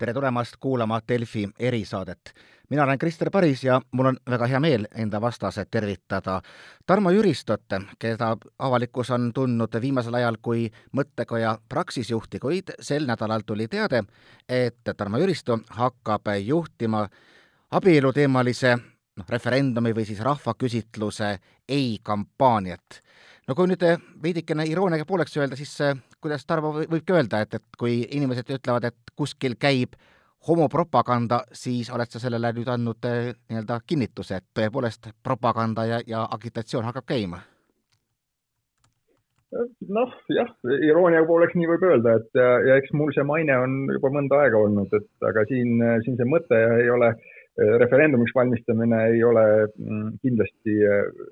tere tulemast kuulama Delfi erisaadet. mina olen Krister Paris ja mul on väga hea meel enda vastased tervitada Tarmo Jüristot, keda avalikkus on tundnud viimasel ajal kui mõttekoja Praxis juhti, kuid sel nädalal tuli teade, et Tarmo Jüristo hakkab juhtima abieluteemalise noh, referendumi või siis rahvaküsitluse ei kampaaniat. no kui nüüd veidikene irooniaga pooleks öelda, siis kuidas Tarmo võibki öelda, et, et kui inimesed ütlevad, et kuskil käib homopropaganda, siis oled sa sellele nüüd andnud eh, nii-öelda kinnituse, et tõepoolest propaganda ja, ja agitatsioon hakkab käima? noh, jah, iroonia pooleks nii võib öelda, et ja, eks mul see maine on juba mõnda aega olnud, et aga siin, siin see mõte ei ole äh, referendumiks valmistamine ei ole mm, kindlasti äh,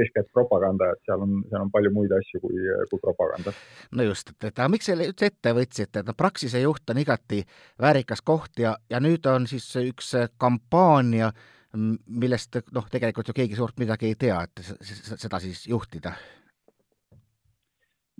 eeskätt propaganda, et seal on, seal on palju muid asju kui, kui propaganda. no just, et, aga miks selle üldse ette võtsite, et no Praxise juht on igati väärikas koht ja, ja nüüd on siis üks kampaania, millest noh, tegelikult ju keegi suurt midagi ei tea, et seda siis juhtida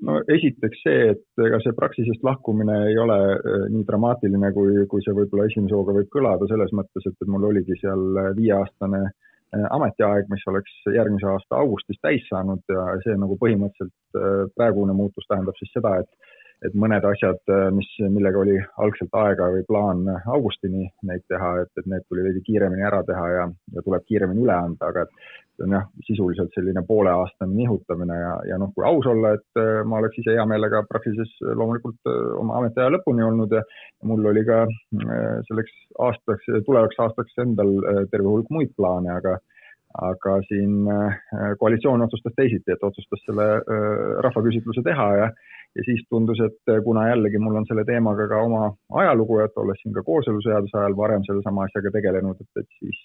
no esiteks see, et ega see Praxisest lahkumine ei ole äh, nii dramaatiline, kui, kui see võib-olla esimese hooga võib kõlada, selles mõttes, et, et mul oligi seal äh, viieaastane äh, ametiaeg, mis oleks järgmise aasta augustis täis saanud ja see nagu põhimõtteliselt praegune muutus tähendab siis seda, et et mõned asjad, mis, millega oli algselt aega või plaan augustini neid teha, et, et need tuli veidi kiiremini ära teha ja, ja tuleb kiiremini üle anda, aga et see on jah, sisuliselt selline pooleaastane nihutamine ja, ja noh, kui aus olla, et äh, ma oleks ise hea meelega Praxises loomulikult äh, oma ametiaja lõpuni olnud ja mul oli ka äh, selleks aastaks, tulevaks aastaks endal terve hulk muid plaane, aga aga siin koalitsioon otsustas teisiti, et otsustas selle rahvaküsitluse teha ja ja siis tundus, et kuna jällegi mul on selle teemaga ka oma ajalugu, et olles siin ka kooseluseaduse ajal varem sellesama asjaga tegelenud, et, et siis,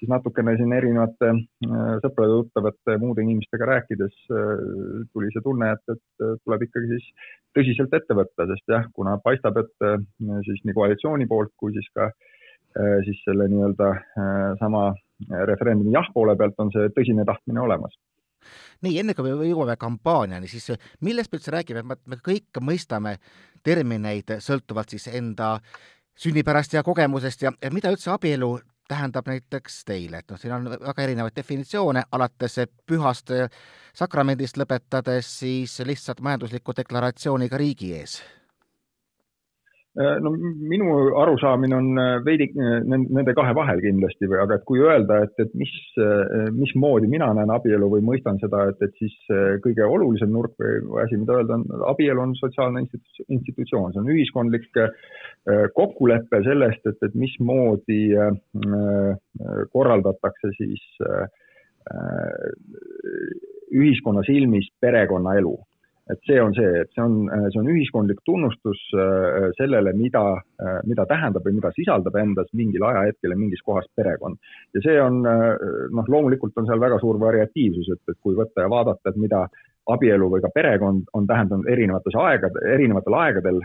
siis natukene siin erinevate äh, sõprade-tuttavate muude inimestega rääkides äh, tuli see tunne, et, et tuleb ikkagi siis tõsiselt ette võtta, sest jah, kuna paistab, et äh, siis nii koalitsiooni poolt kui siis ka siis selle nii-öelda sama referendumi jah-poole pealt on see tõsine tahtmine olemas nii, enne kui me jõuame kampaaniani, siis millest me üldse räägime, me kõik mõistame termineid sõltuvalt siis enda sünnipärast ja kogemusest ja, ja mida üldse abielu tähendab näiteks teile, et noh, siin on väga erinevaid definitsioone, alates pühast sakramendist lõpetades siis lihtsalt majandusliku deklaratsiooniga riigi ees. Äh, no minu arusaamine on äh, veidi äh, nende kahe vahel kindlasti või, aga et kui öelda, et, et mis, mismoodi mina näen abielu või mõistan seda, et, et siis kõige olulisem nurk või, asi, mida öelda, on abielu on sotsiaalne institutsioon, see on ühiskondlik kokkulepe sellest, et, et mismoodi korraldatakse siis ühiskonna silmis perekonnaelu et see on see, et see on, see on ühiskondlik tunnustus äh, sellele, mida, äh, mida tähendab või mida sisaldab endas mingil ajahetkel ja mingis kohas perekond. ja see on äh, noh, loomulikult on seal väga suur variatiivsus, et, et kui võtta ja vaadata, et mida abielu või ka perekond on tähendanud erinevates aegade, erinevatel aegadel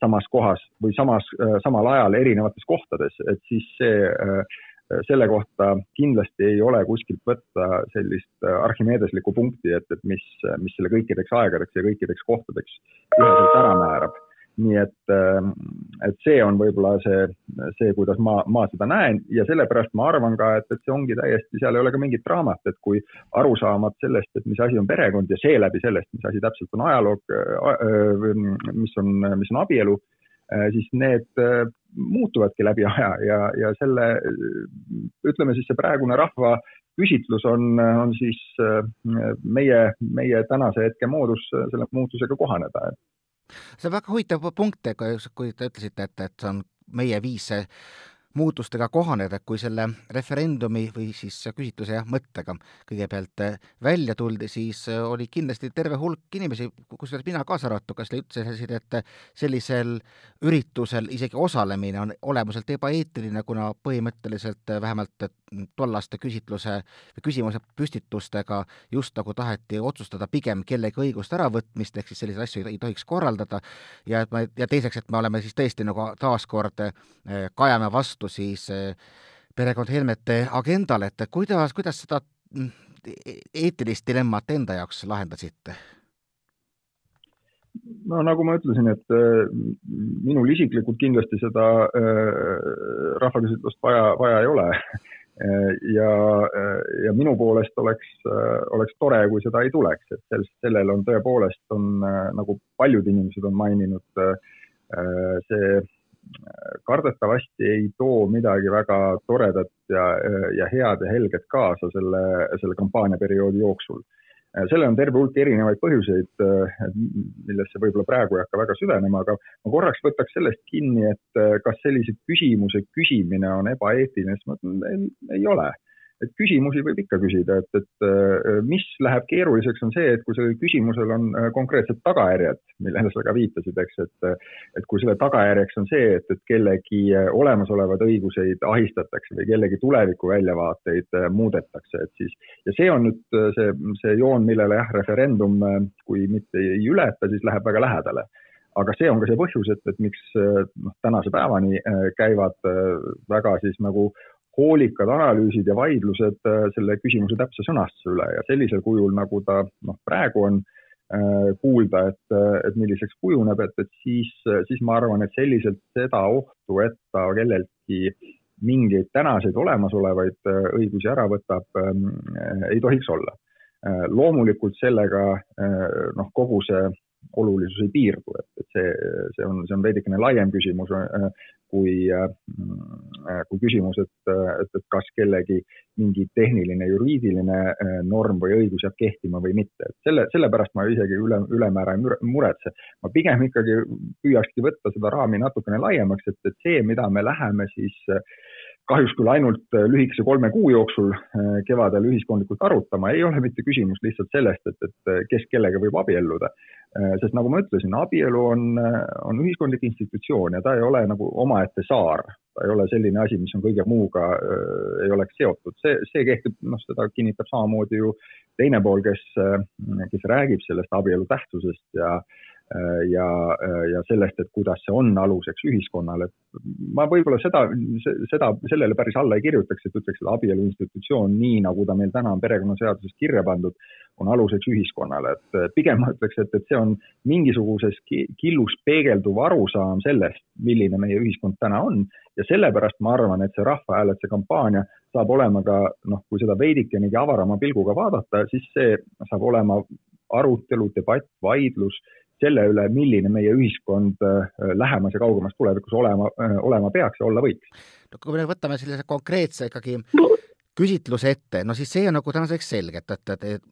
samas kohas või samas, samal ajal erinevates kohtades, et siis see selle kohta kindlasti ei ole kuskilt võtta sellist äh, arhimedeslikku punkti, et, et mis, mis selle kõikideks aegadeks ja kõikideks kohtadeks üheselt ära määrab. nii et, ähm, et see on võib-olla see, see, kuidas ma, ma seda näen ja sellepärast ma arvan ka, et, et see ongi täiesti, seal ei ole ka mingit draamat, et kui arusaamad sellest, et mis asi on perekond ja seeläbi sellest, mis asi täpselt on ajaloog, äh, äh, mis on, mis on abielu siis need muutuvadki läbi aja ja, ja selle, ütleme siis see praegune rahvaküsitlus on, on siis äh, meie, meie tänase hetke moodus selle muutusega kohaneda. see on väga huvitav punkt, kui te ütlesite, et, et see on meie viis muutustega kohaneda, kui selle referendumi või siis küsitluse jah, mõttega kõigepealt äh, välja tuldi, siis äh, oli kindlasti terve hulk inimesi, kusjuures mina kaasa arvatud, kes ütlesid, et sellisel üritusel isegi osalemine on olemuselt ebaeetiline, kuna põhimõtteliselt äh, vähemalt tollaste küsitluse või küsimuse püstitustega just nagu taheti otsustada pigem kellegi õiguste äravõtmist, ehk siis selliseid asju ei tohiks korraldada. Ja et me, ja teiseks, et me oleme siis tõesti nagu taaskord kajame vastu vastu siis eh, perekond Helmete agendale, et kuidas, kuidas seda mm, eetilist dilemmat enda jaoks lahendasite? no nagu ma ütlesin, et äh, minul isiklikult kindlasti seda äh, rahvaküsitlust vaja, vaja ei ole ja, ja minu poolest oleks, oleks tore, kui seda ei tuleks, et sel, sellel on tõepoolest, on nagu paljud inimesed on maininud, see kardetavasti ei too midagi väga toredat ja, ja head ja helget kaasa selle, selle kampaaniaperioodi jooksul. Sellel on terve hulk erinevaid põhjuseid, millesse võib-olla praegu ei hakka väga süvenema, aga ma korraks võtaks sellest kinni, et kas sellise küsimuse küsimine on ebaeetiline, siis ma ütlen, ei ole et küsimusi võib ikka küsida, et, et äh, mis läheb keeruliseks, on see, et kui sellel küsimusel on äh, konkreetsed tagajärjed, millele sa ka viitasid, eks, et et kui selle tagajärjeks on see, et, et kellegi äh, olemasolevaid õiguseid ahistatakse või kellegi tuleviku väljavaateid muudetakse, et siis ja see on nüüd see, see joon, millele jah, referendum, kui mitte ei ületa, siis läheb väga lähedale. Aga see on ka see põhjus, et, et miks noh, tänase päevani käivad väga siis nagu hoolikad analüüsid ja vaidlused äh, selle küsimuse täpse sõnastuse üle ja sellisel kujul, nagu ta noh, praegu on äh, kuulda, et, et milliseks kujuneb, et, et siis, siis ma arvan, et selliselt seda ohtu, et ta kelleltki mingeid tänaseid olemasolevaid äh, õigusi ära võtab, ähm, ei tohiks olla. loomulikult sellega noh, kogu see olulisus ei piirdu, et, et see, see on, see on veidikene laiem küsimus kui, äh, kui küsimus, et, et, et kas kellegi mingi tehniline juriidiline äh, norm või õigus jääb kehtima või mitte, et selle, sellepärast ma isegi üle, ülemäära ei muretse. ma pigem ikkagi püüakski võtta seda raami natukene laiemaks, et, et see, mida me läheme siis kahjuks küll ainult lühikese kolme kuu jooksul äh, kevadel ühiskondlikult arutama, ei ole mitte küsimus lihtsalt sellest, et, et kes kellega võib abielluda, Äh, sest nagu ma ütlesin, abielu on, äh, on ühiskondlik institutsioon ja ta ei ole nagu omaette saar, ta ei ole selline asi, mis on kõige muuga äh,, ei oleks seotud, see, see kehtib, noh, seda kinnitab samamoodi ju teine pool, kes, äh, kes räägib sellest abielu tähtsusest ja äh, Äh, ja, äh, ja sellest, et kuidas see on aluseks ühiskonnale. ma võib-olla seda, seda, sellele päris alla ei kirjutaks, et ütleks, et abielu institutsioon, nii nagu ta meil täna on perekonnaseaduses kirja pandud, on aluseks ühiskonnale, et äh, pigem ma ütleks, et, et see on mingisuguses killus peegelduv arusaam sellest, milline meie ühiskond täna on ja sellepärast ma arvan, et see rahvahääletuse kampaania saab olema ka noh, kui seda veidikenegi avarama pilguga vaadata, siis see saab olema arutelu, debatt, vaidlus selle üle, milline meie ühiskond äh, lähemas ja kaugemas tulevikus olema, äh, olema peaks ja olla võiks. no kui me võtame sellise konkreetse ikkagi küsitluse ette, no siis see on nagu tänaseks selge, et, et, et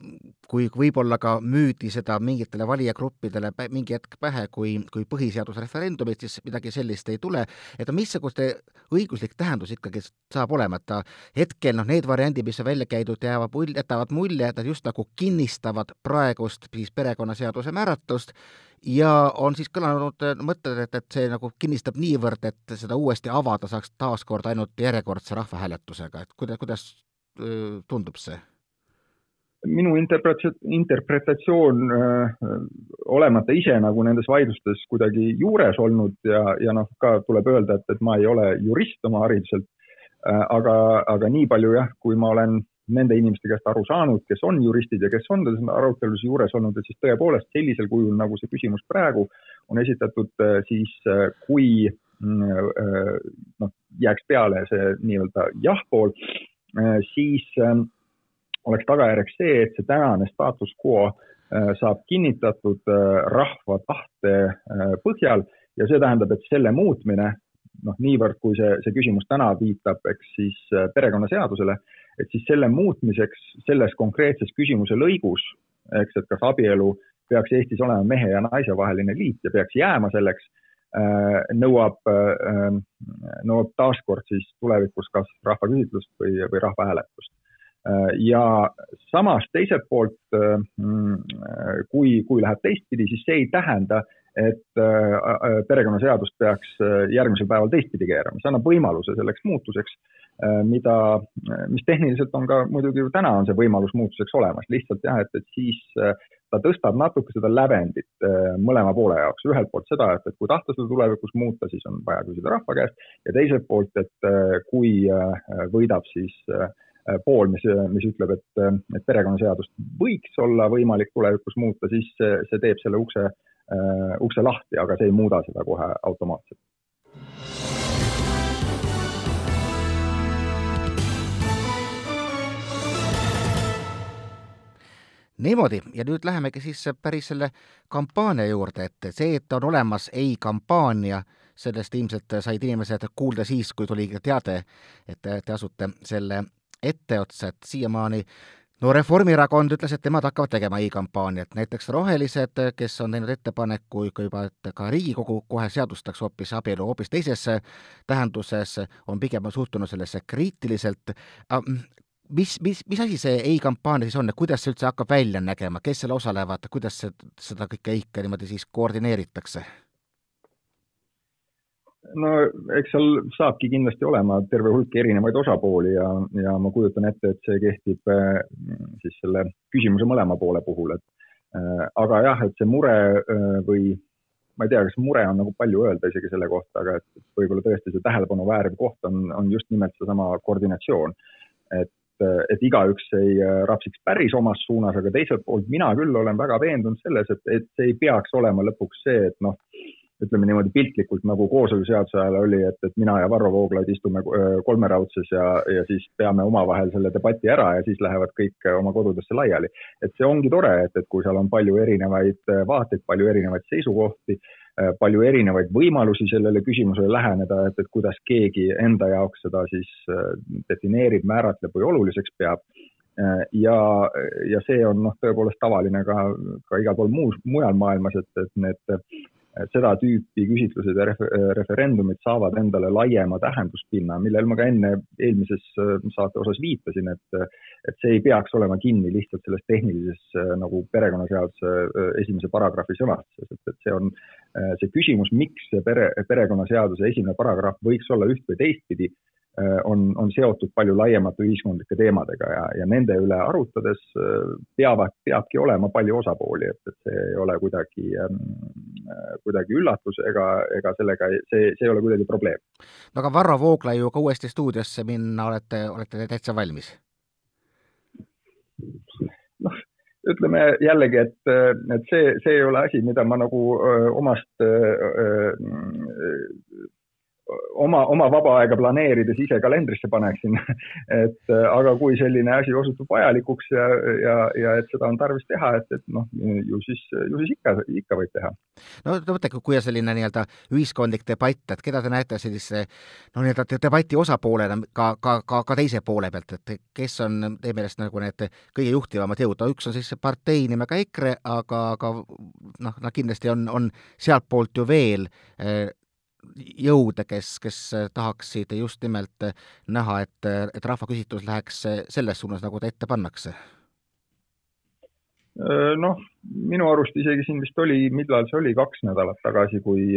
kui võib-olla ka müüdi seda mingitele valijagruppidele mingi hetk pähe kui, kui põhiseadusreferendumit, siis midagi sellist ei tule, et missuguste õiguslik tähendus ikkagi saab olema, et ta hetkel noh, need variandid, mis on välja käidud, jäävad mulje, jätavad mulje, et nad just nagu kinnistavad praegust siis perekonnaseaduse määratlust ja on siis kõlanud äh, mõtted, et, et see nagu kinnistab niivõrd, et seda uuesti avada saaks taaskord ainult järjekordse rahvahääletusega, et kuidas, kuidas äh, tundub see? minu interpretatsioon äh,, olemata ise nagu nendes vaidlustes kuidagi juures olnud ja, ja noh, ka tuleb öelda, et, et ma ei ole jurist oma hariduselt aga, aga nii palju jah, kui ma olen nende inimeste käest aru saanud, kes on juristid ja kes on arutelus juures olnud, et siis tõepoolest sellisel kujul, nagu see küsimus praegu on esitatud, äh, siis äh, kui mm, äh, noh, jääks peale see nii-öelda jah-pool, siis oleks tagajärjeks see, et see tänane status quo saab kinnitatud rahva tahte põhjal. Ja see tähendab, et selle muutmine, noh, niivõrd kui see, see küsimus täna viitab, eks siis perekonnaseadusele et siis selle muutmiseks selles konkreetses küsimuse lõigus, eks, et kas abielu peaks Eestis olema mehe ja naise vaheline liit ja peaks jääma selleks, äh, nõuab, äh, nõuab taaskord siis tulevikus kas rahvaküsitlust või, või rahvahääletust. Äh, ja samas teiselt poolt, kui, kui läheb teistpidi, siis see ei tähenda, et perekonnaseadust peaks järgmisel päeval teistpidi keerama, see annab võimaluse selleks muutuseks mida, äh, mis tehniliselt on ka muidugi ju täna on see võimalus muutuseks olemas, lihtsalt jah, et, et siis äh, ta tõstab natuke seda lävendit mõlema poole jaoks, ühelt poolt seda, et, et kui tahta seda tulevikus muuta, siis on vaja küsida rahva käest. Ja teiselt poolt, et kui võidab siis pool, mis, mis ütleb, et, et perekonnaseadust võiks olla võimalik tulevikus muuta, siis see, see teeb selle ukse ukse lahti, aga see ei muuda seda kohe automaatselt. Niimoodi. Ja nüüd lähemegi siis päris selle kampaania juurde, et see, et on olemas ei kampaania, sellest ilmselt said inimesed kuulda siis, kui tuli teade, et te asute selle etteotsa, et siiamaani no Reformierakond ütles, et nemad hakkavad tegema i-kampaaniat, näiteks Rohelised, kes on teinud ettepaneku ikka juba, et ka Riigikogu kohe seadustaks hoopis abielu hoopis teises tähenduses, on pigem suhtunud sellesse kriitiliselt mis, mis, mis asi see ei-kampaania siis on, et kuidas see üldse hakkab välja nägema, kes seal osalevad, kuidas see, seda kõike EIK-e niimoodi siis koordineeritakse? no eks seal saabki kindlasti olema terve hulk erinevaid osapooli ja, ja ma kujutan ette, et see kehtib äh, siis selle küsimuse mõlema poole puhul, et äh, aga jah, et see mure äh, või ma ei tea, kas mure on nagu palju öelda isegi selle kohta, aga et võib-olla tõesti see tähelepanu vääriv koht on, on just nimelt seesama koordinatsioon. et et igaüks ei äh, rapsiks päris omas suunas, aga teiselt poolt mina küll olen väga veendunud selles, et, et see ei peaks olema lõpuks see, et noh, ütleme niimoodi piltlikult nagu kooseluseaduse ajal oli, et, et mina ja Varro Vooglaid istume äh, kolmeraudses ja, ja siis peame omavahel selle debati ära ja siis lähevad kõik äh, oma kodudesse laiali. et see ongi tore, et, et kui seal on palju erinevaid vaateid, palju erinevaid seisukohti Äh, palju erinevaid võimalusi sellele küsimusele läheneda, et, et kuidas keegi enda jaoks seda siis äh, defineerib, määratleb või oluliseks peab. Äh, ja, ja see on noh, tõepoolest tavaline ka, ka igal pool muus, mujal maailmas, et, et need seda tüüpi küsitlused ja refer referendumid saavad endale laiema tähenduspinna, millel ma ka enne eelmises saate osas viitasin, et, et see ei peaks olema kinni lihtsalt selles tehnilises nagu perekonnaseaduse esimese paragrahvi sõnastuses, et, et see on see küsimus, miks see pere, perekonnaseaduse esimene paragrahv võiks olla üht või teistpidi, Äh, on, on seotud palju laiemate ühiskondlike teemadega ja, ja nende üle arutades äh, peavad, peabki olema palju osapooli, et, et see ei ole kuidagi ähm,, kuidagi üllatus ega, ega sellega, see, see ei ole kuidagi probleem. no aga Varro Vooglaiuga uuesti stuudiosse minna olete, olete täitsa valmis? noh, ütleme jällegi, et, et see, see ei ole asi, mida ma nagu öö, omast öö, oma, oma vaba aega planeerides ise kalendrisse paneksin et äh, aga kui selline asi osutub vajalikuks ja, ja, ja et seda on tarvis teha, et, et noh, ju siis, ju siis ikka, ikka võib teha. no võtke, kui on selline nii-öelda ühiskondlik debatt, et keda te näete sellise no nii-öelda debati osapoolena ka, ka, ka, ka teise poole pealt, et kes on teie meelest nagu need kõige juhtivamad jõud, no üks on siis partei nimega EKRE, aga, aga noh, nad kindlasti on, on sealtpoolt ju veel eh, jõude, kes, kes tahaksid just nimelt näha, et, et rahvaküsitlus läheks selles suunas, nagu ta ette pannakse? noh, minu arust isegi siin vist oli, millal see oli, kaks nädalat tagasi, kui,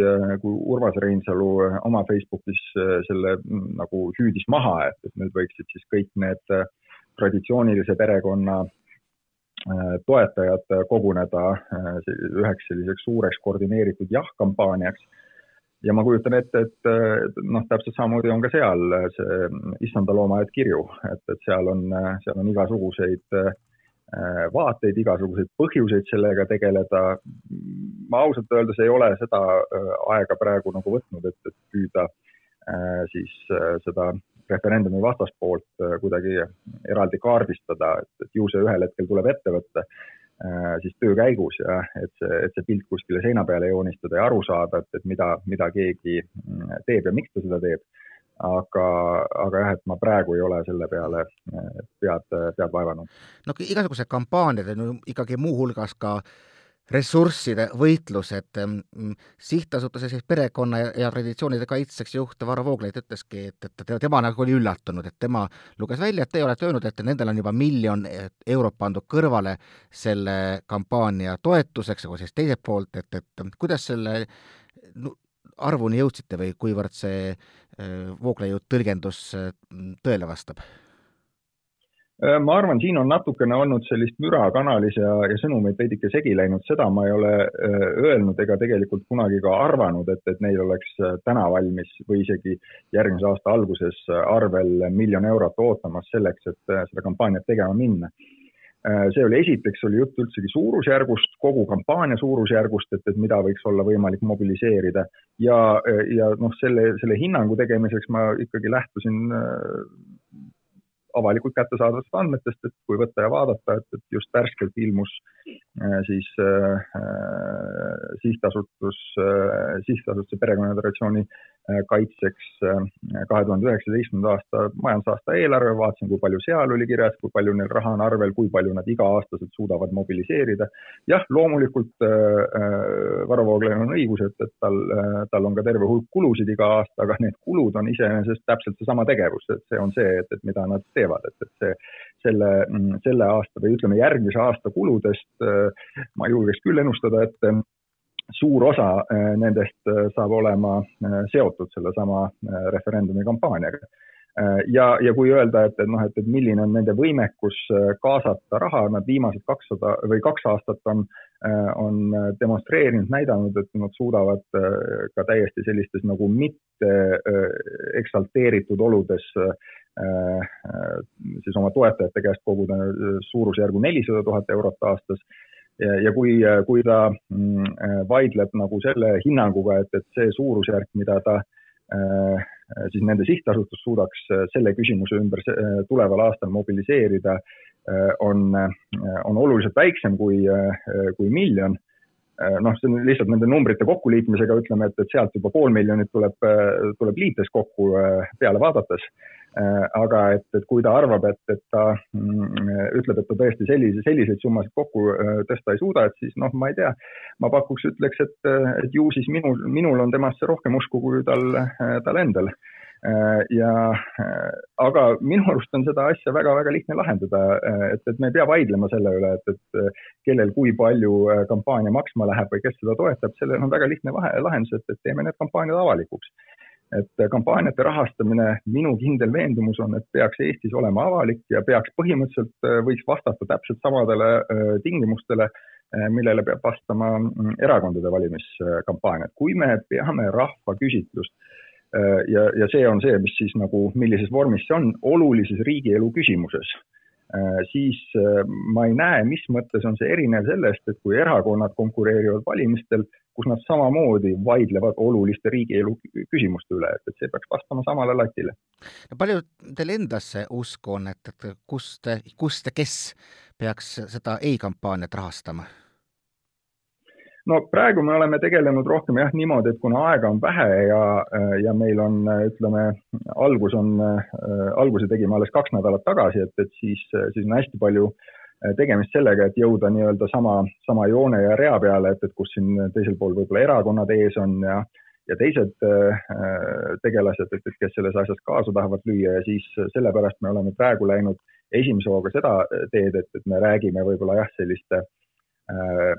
kui Urmas Reinsalu oma Facebookis selle nagu hüüdis maha, et, et nüüd võiksid siis kõik need traditsioonilise perekonna toetajad koguneda üheks selliseks suureks koordineeritud jah-kampaaniaks ja ma kujutan ette, et noh, täpselt samamoodi on ka seal see issanda loomaaed kirju, et, et seal on, seal on igasuguseid äh, vaateid, igasuguseid põhjuseid sellega tegeleda. ma ausalt öeldes ei ole seda äh, aega praegu nagu võtnud, et, et püüda äh, siis seda referendumi vastaspoolt kuidagi eraldi kaardistada, et, ju see ühel hetkel tuleb ette võtta. Äh, siis töö käigus ja et see, et see pilt kuskile seina peale joonistada ja aru saada, et, et mida, mida keegi mm, teeb ja miks ta seda teeb. aga, aga jah, et ma praegu ei ole selle peale äh, pead, pead vaevanud. no igasugused kampaaniad on ju ikkagi muuhulgas ka äh, ressursside võitlus, et mm, sihtasutuse siis perekonna ja, ja traditsioonide kaitseks juht Varro Vooglaid ütleski, et, et tema nagu oli üllatunud, et tema luges välja, et te olete öelnud, et nendel on juba miljon eurot pandud kõrvale selle kampaania toetuseks, aga siis teiselt poolt, et, et kuidas selle arvuni jõudsite või kuivõrd see äh, Vooglaiu tõlgendus äh, tõele vastab? Äh, ma arvan, siin on natukene olnud sellist müra kanalis ja, ja sõnumeid veidike segi läinud, seda ma ei ole äh, öelnud ega tegelikult kunagi ka arvanud, et, et neil oleks äh, täna valmis või isegi järgmise aasta alguses arvel miljon eurot ootamas selleks, et seda kampaaniat tegema minna. see oli esiteks, oli jutt üldsegi suurusjärgust, kogu kampaania suurusjärgust, et, et mida võiks olla võimalik mobiliseerida. ja, ja noh, selle, selle hinnangu tegemiseks ma ikkagi lähtusin avalikult kättesaadavatest andmetest, et kui võtta ja vaadata, et, et just värskelt ilmus äh, siis äh, äh sihtasutus äh,, sihtasutuse Perekonna Traditsiooni äh, kaitseks äh, kahe tuhande üheksateistkümnenda aasta majandusaasta eelarve, vaatasin, kui palju seal oli kirjas, kui palju neil raha on arvel, kui palju nad iga-aastaselt suudavad mobiliseerida. jah, loomulikult Varro Vooglail on õigus, et, et tal, tal on ka terve hulk kulusid iga aasta, aga need kulud on iseenesest täpselt seesama tegevus, et see on see, et, et mida nad teevad et, et see, selle, selle aasta või ütleme, järgmise aasta kuludest ma julgeks küll ennustada, et suur osa eh, nendest eh, saab olema eh, seotud sellesama referendumi kampaaniaga ja, ja kui öelda, et, et noh, et, et milline on nende võimekus kaasata raha, nad viimased kakssada või kaks aastat on, on demonstreerinud, näidanud, et nad suudavad ka täiesti sellistes nagu mitte eksalteeritud oludes Äh, äh, siis oma toetajate käest koguda äh, suurusjärgu nelisada tuhat eurot aastas. Ja kui, kui ta mm, vaidleb nagu selle hinnanguga, et, et see suurusjärk, mida ta siis nende sihtasutus suudaks selle küsimuse ümber tuleval aastal mobiliseerida, on, on oluliselt väiksem kui, kui miljon noh, see on lihtsalt nende numbrite kokkuliitmisega, ütleme, et, et sealt juba pool miljonit tuleb, tuleb liites kokku peale vaadates. Äh, aga et, et kui ta arvab, et, et ta mm, ütleb, et ta tõesti sellise, selliseid summasid kokku äh, tõsta ei suuda, et siis noh, ma ei tea, ma pakuks, ütleks, et, et ju siis minul, minul on temasse rohkem usku kui tal, tal endal ja aga minu arust on seda asja väga-väga lihtne lahendada, et, et me ei pea vaidlema selle üle, et, et kellel kui palju kampaania maksma läheb või kes seda toetab, sellel on väga lihtne vahe, lahendus, et, et teeme need kampaaniad avalikuks. Et kampaaniate rahastamine, minu kindel veendumus on, et peaks Eestis olema avalik ja peaks põhimõtteliselt, äh, võiks vastata täpselt samadele äh, tingimustele, äh, millele peab vastama mm, erakondade valimiskampaania, et kui me peame rahvaküsitlust ja, ja see on see, mis siis nagu, millises vormis see on, olulises riigielu küsimuses Äh, siis äh, ma ei näe, mis mõttes on see erinev sellest, et kui erakonnad konkureerivad valimistel, kus nad samamoodi vaidlevad oluliste riigielu küsimuste üle, et, et see peaks vastama samale latile. palju teil endas see usk on, et, et kust, kust ja kes peaks seda ei-kampaaniat rahastama? No praegu me oleme tegelenud rohkem jah niimoodi, et kuna aega on vähe ja, ja meil on, ütleme, algus on, alguse tegime alles kaks nädalat tagasi, et, et siis, siis on hästi palju tegemist sellega, et jõuda nii-öelda sama, sama joone ja rea peale, et, et kus siin teisel pool võib-olla erakonnad ees on ja, ja teised tegelased, et, et kes selles asjas kaasa tahavad lüüa ja siis sellepärast me oleme praegu läinud esimese hooga seda teed, et, et me räägime võib-olla jah, selliste Äh,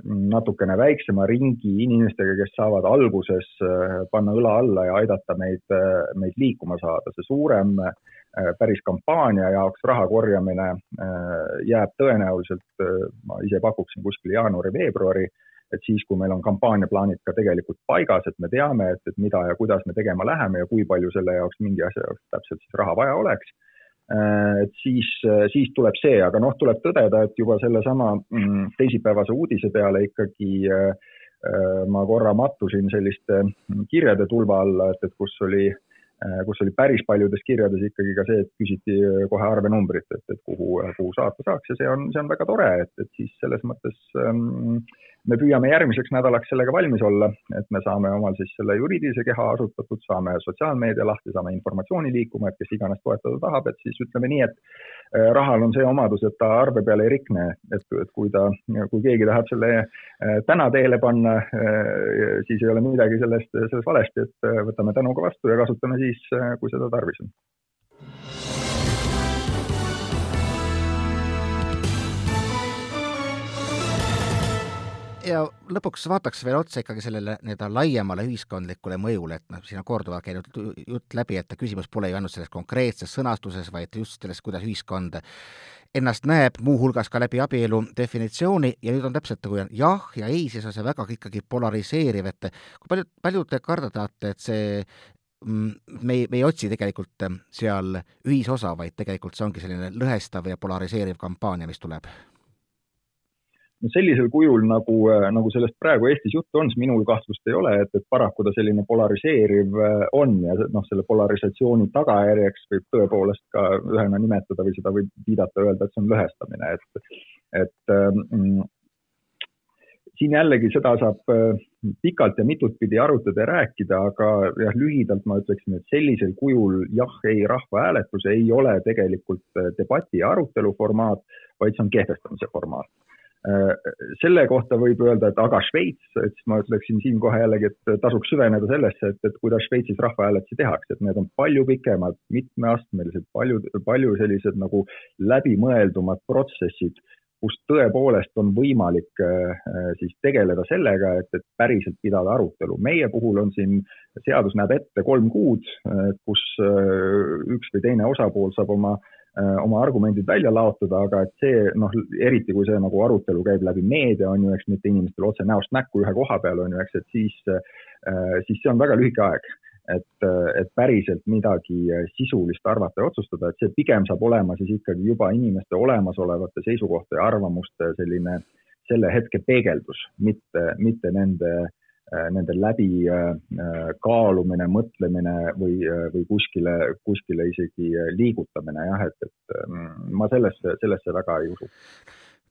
natukene väiksema ringi inimestega, kes saavad alguses äh, panna õla alla ja aidata meid, äh, meid liikuma saada. see suurem päris kampaania jaoks raha korjamine jääb tõenäoliselt, ma ise pakuksin kuskil jaanuari-veebruari, et siis, kui meil on kampaaniaplaanid ka tegelikult paigas, et me teame, et, et mida ja kuidas me tegema läheme ja kui palju selle jaoks mingi asja jaoks täpselt siis raha vaja oleks Äh, et siis, äh, siis tuleb see, aga noh, tuleb tõdeda, et juba sellesama mm, teisipäevase uudise peale ikkagi äh, ma korra mattusin selliste mm, kirjade tulva alla, et, et kus oli, kus oli päris paljudes kirjades ikkagi ka see, et küsiti kohe arvenumbrit, et, et kuhu, kuhu saata saaks ja see on, see on väga tore, et, et siis selles mõttes ähm, me püüame järgmiseks nädalaks sellega valmis olla, et me saame omal siis selle juriidilise keha asutatud, saame sotsiaalmeedia lahti, saame informatsiooni liikuma, et kes iganes toetada tahab, et siis ütleme nii, et äh, rahal on see omadus, et ta arve peale ei rikne, et, et kui ta, kui keegi tahab selle äh, täna teele panna, äh, siis ei ole midagi sellest, sellest valesti, et võtame tänuga vastu ja kasutame siis, kui seda tarvis on ja lõpuks vaataks veel otsa ikkagi sellele nii-öelda laiemale ühiskondlikule mõjule, et noh, siin on korduvalt käinud jutt läbi, et küsimus pole ju ainult selles konkreetses sõnastuses, vaid just selles, kuidas ühiskond ennast näeb, muuhulgas ka läbi abielu definitsiooni ja nüüd on täpselt nagu jah ja ei, siis on see väga ikkagi polariseeriv, et kui palju, palju te kardate, et see mm, me ei, me ei otsi tegelikult seal ühisosa, vaid tegelikult see ongi selline lõhestav ja polariseeriv kampaania, mis tuleb no sellisel kujul, nagu, nagu sellest praegu Eestis juttu on, siis minul kahtlust ei ole, et, et paraku ta selline polariseeriv on ja noh, selle polarisatsiooni tagajärjeks võib tõepoolest ka ühena nimetada või seda võib viidata, öelda, et see on lõhestamine, et, et mm, siin jällegi seda saab äh, pikalt ja mitut pidi arutada ja rääkida, aga jah, lühidalt ma ütleksin, et sellisel kujul jah-ei rahvahääletus ei ole tegelikult äh, debati ja arutelu formaat, vaid see on kehtestamise formaat. Äh, selle kohta võib öelda, et aga Šveits, et siis ma ütleksin siin kohe jällegi, et tasuks süveneda sellesse, et, et kuidas Šveitsis rahvahääletusi tehakse, et need on palju pikemad, mitmeastmelised, palju, palju sellised nagu läbimõeldumad protsessid kus tõepoolest on võimalik äh, siis tegeleda sellega, et, et päriselt pidada arutelu. meie puhul on siin, seadus näeb ette kolm kuud, äh, kus äh, üks või teine osapool saab oma, oma argumendid välja laotada, aga et see noh, eriti kui see nagu arutelu käib läbi meedia, on ju, eks mitte inimestel otse näost näkku ühe koha peal, on ju, eks, et siis, siis see on väga lühike aeg et, et päriselt midagi sisulist arvata ja otsustada, et see pigem saab olema siis ikkagi juba inimeste olemasolevate seisukohta ja arvamuste selline selle hetke peegeldus, mitte, mitte nende, nende läbi kaalumine, mõtlemine või, või kuskile, kuskile isegi liigutamine jah, et, et mm, ma sellesse, sellesse väga ei usu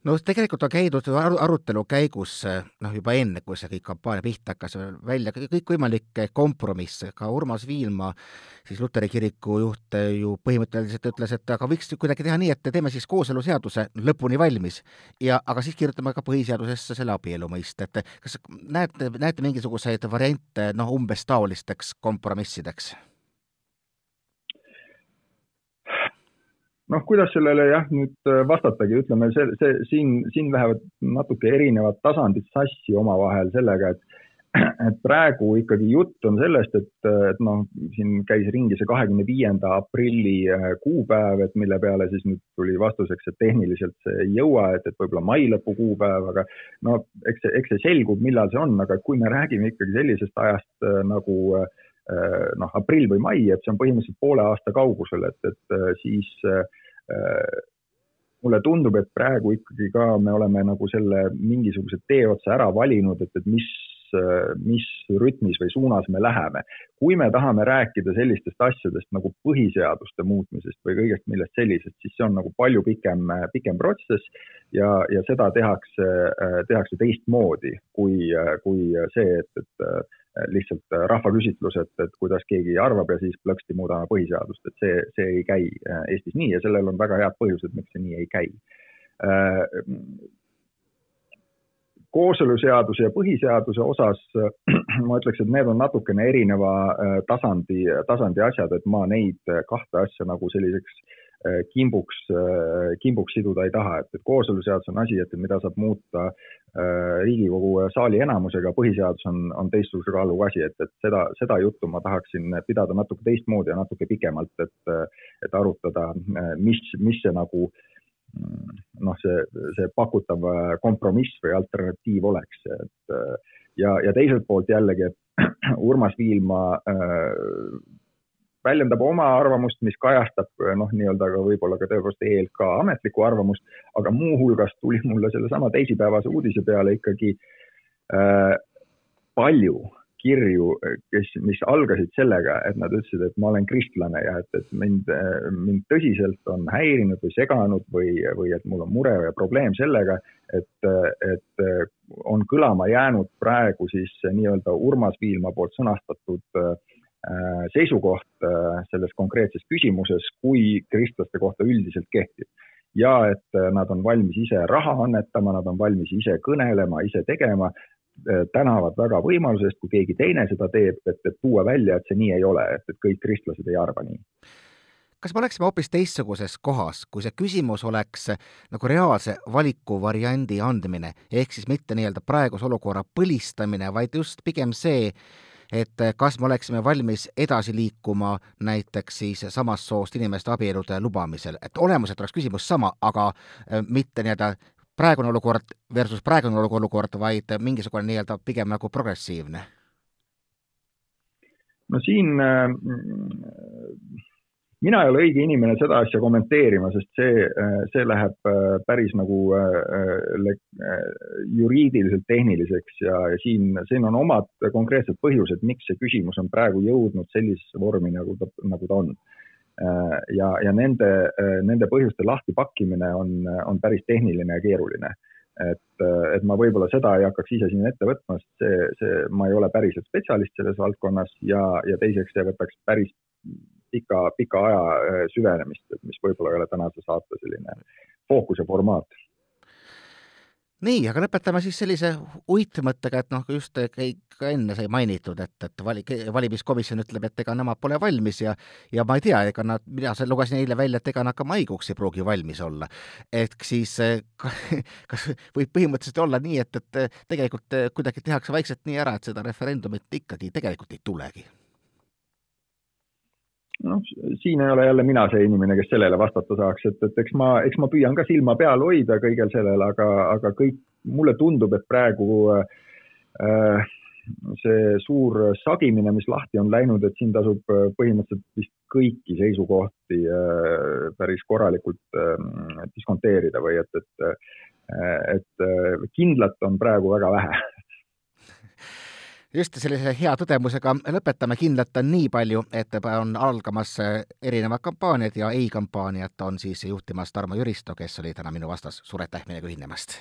no tegelikult on käidud aru, arutelu käigus noh, juba enne, kui see kõik kampaania pihta hakkas, välja kõikvõimalikke kompromisse, ka Urmas Viilma, siis luteri kiriku juht ju põhimõtteliselt ütles, et aga võiks kuidagi teha nii, et teeme siis kooseluseaduse lõpuni valmis ja aga siis kirjutame ka põhiseadusesse selle abielu mõiste, et kas näete, näete mingisuguseid variante noh, umbes taolisteks kompromissideks? Noh, kuidas sellele jah, nüüd äh, vastatagi, ütleme see, see siin, siin lähevad natuke erinevad tasandid sassi omavahel sellega, et et praegu ikkagi jutt on sellest, et, et noh, siin käis ringi see kahekümne viienda aprilli äh, kuupäev, et mille peale siis nüüd tuli vastuseks, et tehniliselt see ei jõua, et, et võib-olla mai lõpu kuupäev, aga no eks see, eks see selgub, millal see on, aga kui me räägime ikkagi sellisest ajast äh, nagu äh, noh, aprill või mai, et see on põhimõtteliselt poole aasta kaugusel, et, et äh, siis äh, mulle tundub, et praegu ikkagi ka me oleme nagu selle mingisuguse tee otsa ära valinud, et, et mis, mis rütmis või suunas me läheme. kui me tahame rääkida sellistest asjadest nagu põhiseaduste muutmisest või kõigest millest sellisest, siis see on nagu palju pikem, pikem protsess ja, ja seda tehakse, tehakse teistmoodi kui, kui see, et, et lihtsalt äh, rahvaküsitlus, et, et kuidas keegi arvab ja siis plõksti muudame põhiseadust, et see, see ei käi äh, Eestis nii ja sellel on väga head põhjused, miks see nii ei käi. Äh, kooseluseaduse ja põhiseaduse osas ma ütleks, et need on natukene erineva tasandi, tasandi asjad, et ma neid kahte asja nagu selliseks kimbuks, kimbuks siduda ei taha, et, et kooseluseadus on asi, et mida saab muuta Äh, Riigikogu saali enamusega, põhiseadus on, on teistsuguse kaaluga asi, et, et seda, seda juttu ma tahaksin pidada natuke teistmoodi ja natuke pikemalt, et, et arutada, mis, mis see nagu noh, see, see pakutav kompromiss või alternatiiv oleks, et ja, ja teiselt poolt jällegi, et Urmas Viilma äh, väljendab oma arvamust, mis kajastab noh, nii-öelda ka võib-olla ka tõepoolest ELK ametlikku arvamust, aga muuhulgas tuli mulle sellesama teisipäevase uudise peale ikkagi äh, palju kirju, kes, mis algasid sellega, et nad ütlesid, et ma olen kristlane ja et, et mind, mind tõsiselt on häirinud või seganud või, või et mul on mure ja probleem sellega, et, et on kõlama jäänud praegu siis nii-öelda Urmas Viilma poolt sõnastatud äh, Äh, seisukoht äh, selles konkreetses küsimuses, kui kristlaste kohta üldiselt kehtib. ja et äh, nad on valmis ise raha annetama, nad on valmis ise kõnelema, ise tegema, tänavad väga võimaluse eest, kui keegi teine seda teeb, et, et tuua välja, et see nii ei ole, et, et kõik kristlased ei arva nii kas me oleksime hoopis teistsuguses kohas, kui see küsimus oleks nagu reaalse valikuvariandi andmine, ehk siis mitte nii-öelda praeguse olukorra põlistamine, vaid just pigem see, et eh, kas me oleksime valmis edasi liikuma näiteks siis samast soost inimeste abielude lubamisel, et olemuselt oleks küsimus sama, aga eh, mitte nii-öelda praegune olukord versus praegune olukord, vaid mingisugune nii-öelda pigem nagu progressiivne? no siin äh, mina ei ole õige inimene seda asja kommenteerima, sest see, see läheb päris nagu juriidiliselt tehniliseks ja, ja siin, siin on omad konkreetsed põhjused, miks see küsimus on praegu jõudnud sellisesse vormi, nagu ta, nagu ta on. ja, ja nende, nende põhjuste lahtipakkimine on, on päris tehniline ja keeruline et, et ma võib-olla seda ei hakkaks ise siin ette võtma, sest see, see, ma ei ole päriselt spetsialist selles valdkonnas ja, ja teiseks see võtaks päris pika, pika aja äh, süvenemist, mis võib-olla ei ole tänase saate selline fookus ja formaat nii, aga lõpetame siis sellise uitmõttega, et noh, just ka enne sai mainitud, et, et vali-, valimiskomisjon ütleb, et ega nemad pole valmis ja ja ma ei tea, ega nad, mina lugesin eile välja, et ega nad ka maikuuks ei pruugi valmis olla. et siis kas võib põhimõtteliselt olla nii, et, et tegelikult kuidagi tehakse vaikselt nii ära, et seda referendumit ikkagi tegelikult ei tulegi noh, siin ei ole jälle mina see inimene, kes sellele vastata saaks, et, et eks ma, eks ma püüan ka silma peal hoida kõigel sellel, aga, aga kõik, mulle tundub, et praegu äh, see suur sagimine, mis lahti on läinud, et siin tasub äh, põhimõtteliselt vist kõiki seisukohti äh, päris korralikult äh, diskonteerida või et, et, äh, et äh, kindlat on praegu väga vähe just sellise hea tõdemusega lõpetame, kindlalt nii palju, et on algamas erinevad kampaaniad ja ei-kampaaniat on siis juhtimas Tarmo Jüristo, kes oli täna minu vastas. suur aitäh meiega ühinemast!